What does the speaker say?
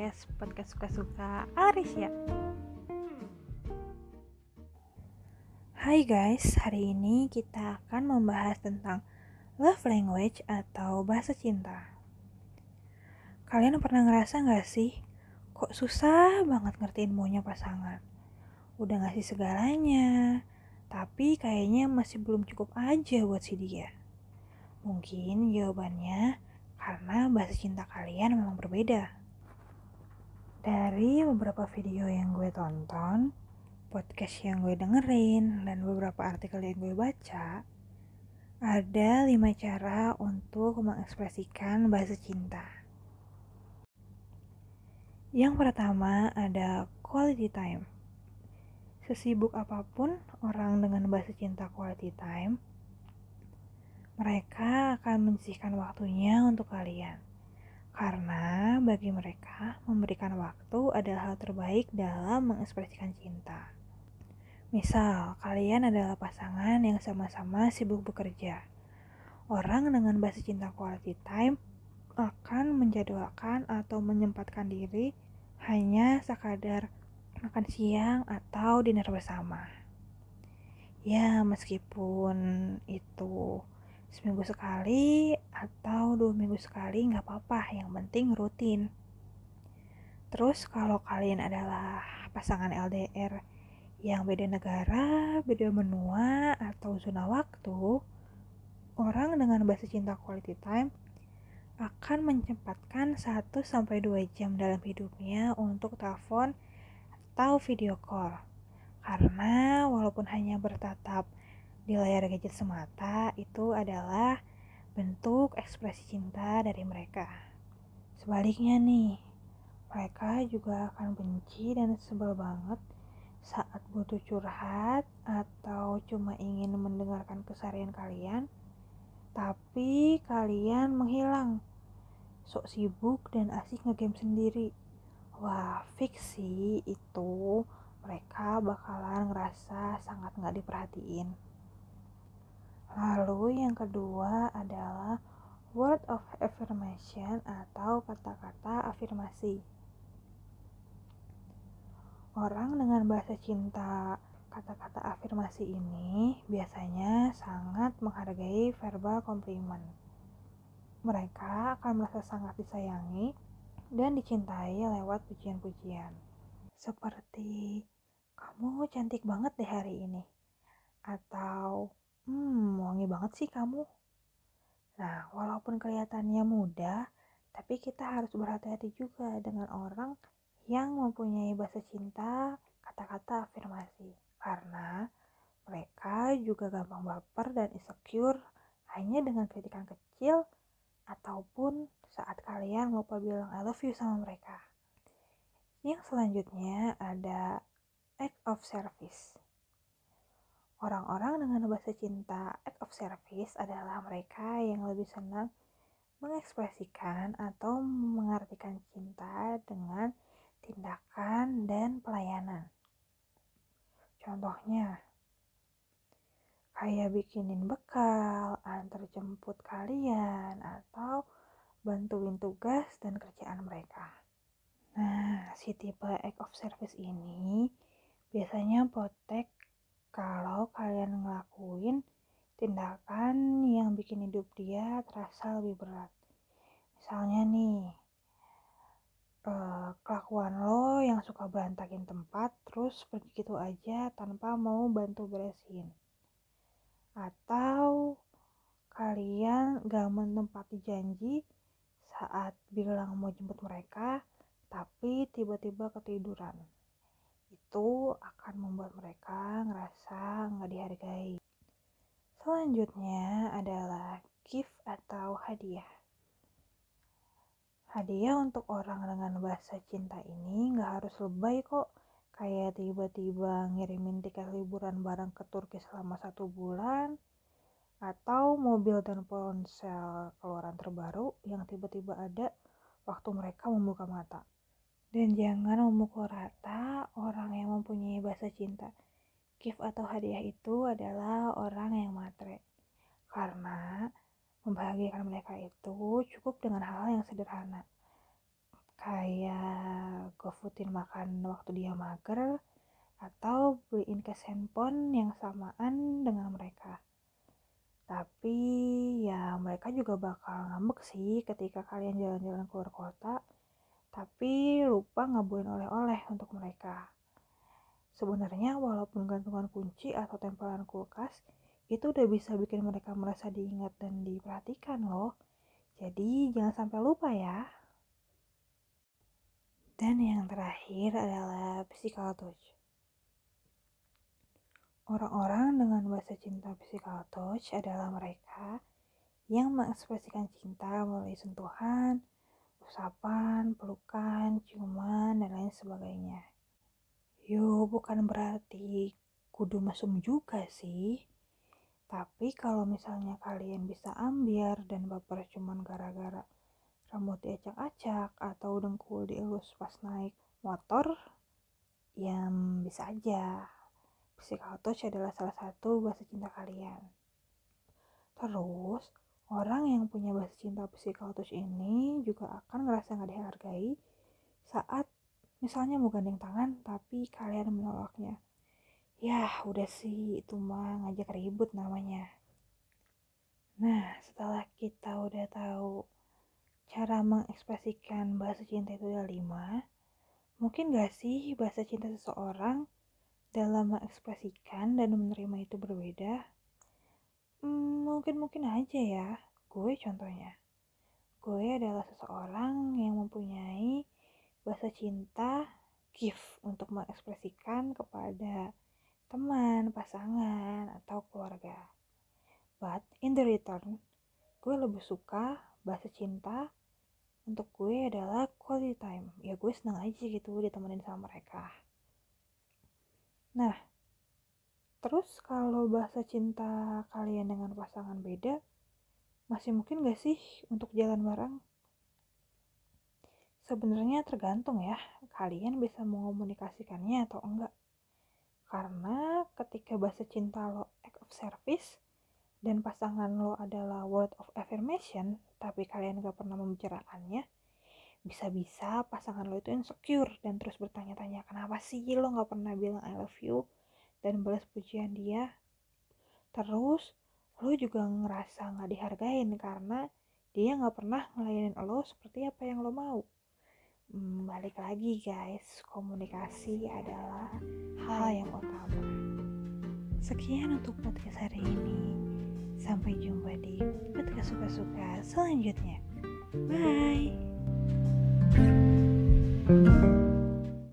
podcast podcast suka-suka Arisya. Hai guys, hari ini kita akan membahas tentang love language atau bahasa cinta. Kalian pernah ngerasa gak sih, kok susah banget ngertiin maunya pasangan? Udah ngasih segalanya, tapi kayaknya masih belum cukup aja buat si dia. Mungkin jawabannya karena bahasa cinta kalian memang berbeda. Dari beberapa video yang gue tonton, podcast yang gue dengerin, dan beberapa artikel yang gue baca, ada lima cara untuk mengekspresikan bahasa cinta. Yang pertama ada quality time. Sesibuk apa pun orang dengan bahasa cinta quality time, mereka akan menyisihkan waktunya untuk kalian. Karena bagi mereka, memberikan waktu adalah hal terbaik dalam mengekspresikan cinta. Misal, kalian adalah pasangan yang sama-sama sibuk bekerja. Orang dengan bahasa cinta quality time akan menjadwalkan atau menyempatkan diri hanya sekadar makan siang atau dinner bersama. Ya, meskipun itu seminggu sekali atau dua minggu sekali nggak apa-apa yang penting rutin terus kalau kalian adalah pasangan LDR yang beda negara, beda benua atau zona waktu, orang dengan bahasa cinta quality time akan menyempatkan 1 sampai 2 jam dalam hidupnya untuk telepon atau video call. Karena walaupun hanya bertatap di layar gadget semata itu adalah bentuk ekspresi cinta dari mereka. Sebaliknya nih, mereka juga akan benci dan sebel banget saat butuh curhat atau cuma ingin mendengarkan kesarian kalian, tapi kalian menghilang. Sok sibuk dan asik ngegame sendiri. Wah, fiksi itu mereka bakalan ngerasa sangat nggak diperhatiin. Lalu yang kedua adalah word of affirmation atau kata-kata afirmasi. Orang dengan bahasa cinta kata-kata afirmasi ini biasanya sangat menghargai verbal komplimen. Mereka akan merasa sangat disayangi dan dicintai lewat pujian-pujian. Seperti, kamu cantik banget deh hari ini. Atau, Hmm, wangi banget sih kamu. Nah, walaupun kelihatannya mudah, tapi kita harus berhati-hati juga dengan orang yang mempunyai bahasa cinta, kata-kata afirmasi. Karena mereka juga gampang baper dan insecure hanya dengan kritikan kecil ataupun saat kalian lupa bilang I love you sama mereka. Yang selanjutnya ada act of service. Orang-orang dengan bahasa cinta act of service adalah mereka yang lebih senang mengekspresikan atau mengartikan cinta dengan tindakan dan pelayanan. Contohnya, kayak bikinin bekal, antar jemput kalian, atau bantuin tugas dan kerjaan mereka. Nah, si tipe act of service ini biasanya potek kalau kalian ngelakuin tindakan yang bikin hidup dia terasa lebih berat. Misalnya nih, uh, kelakuan lo yang suka berantakin tempat terus pergi gitu aja tanpa mau bantu beresin. Atau kalian gak menempati janji saat bilang mau jemput mereka, tapi tiba-tiba ketiduran itu akan membuat mereka ngerasa nggak dihargai. Selanjutnya adalah gift atau hadiah. Hadiah untuk orang dengan bahasa cinta ini nggak harus lebay kok. Kayak tiba-tiba ngirimin tiket liburan bareng ke Turki selama satu bulan, atau mobil dan ponsel keluaran terbaru yang tiba-tiba ada waktu mereka membuka mata. Dan jangan memukul rata orang yang mempunyai bahasa cinta. Gift atau hadiah itu adalah orang yang matre. Karena membahagiakan mereka itu cukup dengan hal yang sederhana. kayak gofoodin makan waktu dia mager atau beliin ke handphone yang samaan dengan mereka tapi ya mereka juga bakal ngambek sih ketika kalian jalan-jalan keluar kota tapi lupa ngabuin oleh-oleh untuk mereka. Sebenarnya walaupun gantungan kunci atau tempelan kulkas itu udah bisa bikin mereka merasa diingat dan diperhatikan loh. Jadi jangan sampai lupa ya. Dan yang terakhir adalah physical touch. Orang-orang dengan bahasa cinta physical touch adalah mereka yang mengekspresikan cinta melalui sentuhan, usapan, pelukan, ciuman, dan lain sebagainya. Yo, bukan berarti kudu mesum juga sih. Tapi kalau misalnya kalian bisa ambiar dan baper cuman gara-gara rambut diacak-acak atau dengkul dielus pas naik motor yang bisa aja physical touch adalah salah satu bahasa cinta kalian terus orang yang punya bahasa cinta physical ini juga akan ngerasa nggak dihargai saat misalnya mau gandeng tangan tapi kalian menolaknya ya udah sih itu mah ngajak ribut namanya nah setelah kita udah tahu cara mengekspresikan bahasa cinta itu ada lima. Mungkin gak sih bahasa cinta seseorang dalam mengekspresikan dan menerima itu berbeda? Hmm, mungkin-mungkin aja ya. Gue contohnya. Gue adalah seseorang yang mempunyai bahasa cinta gift untuk mengekspresikan kepada teman, pasangan, atau keluarga. But in the return, gue lebih suka bahasa cinta untuk gue adalah quality time ya gue seneng aja gitu ditemenin sama mereka nah terus kalau bahasa cinta kalian dengan pasangan beda masih mungkin gak sih untuk jalan bareng? Sebenarnya tergantung ya kalian bisa mengomunikasikannya atau enggak. Karena ketika bahasa cinta lo act of service dan pasangan lo adalah word of affirmation, tapi kalian gak pernah membicarakannya, bisa-bisa pasangan lo itu insecure dan terus bertanya-tanya kenapa sih lo gak pernah bilang I love you dan balas pujian dia. Terus, lo juga ngerasa nggak dihargain karena dia nggak pernah ngelayanin lo seperti apa yang lo mau. Hmm, balik lagi guys, komunikasi adalah hal yang utama. Sekian untuk podcast hari ini. Sampai jumpa di podcast suka-suka selanjutnya. Bye.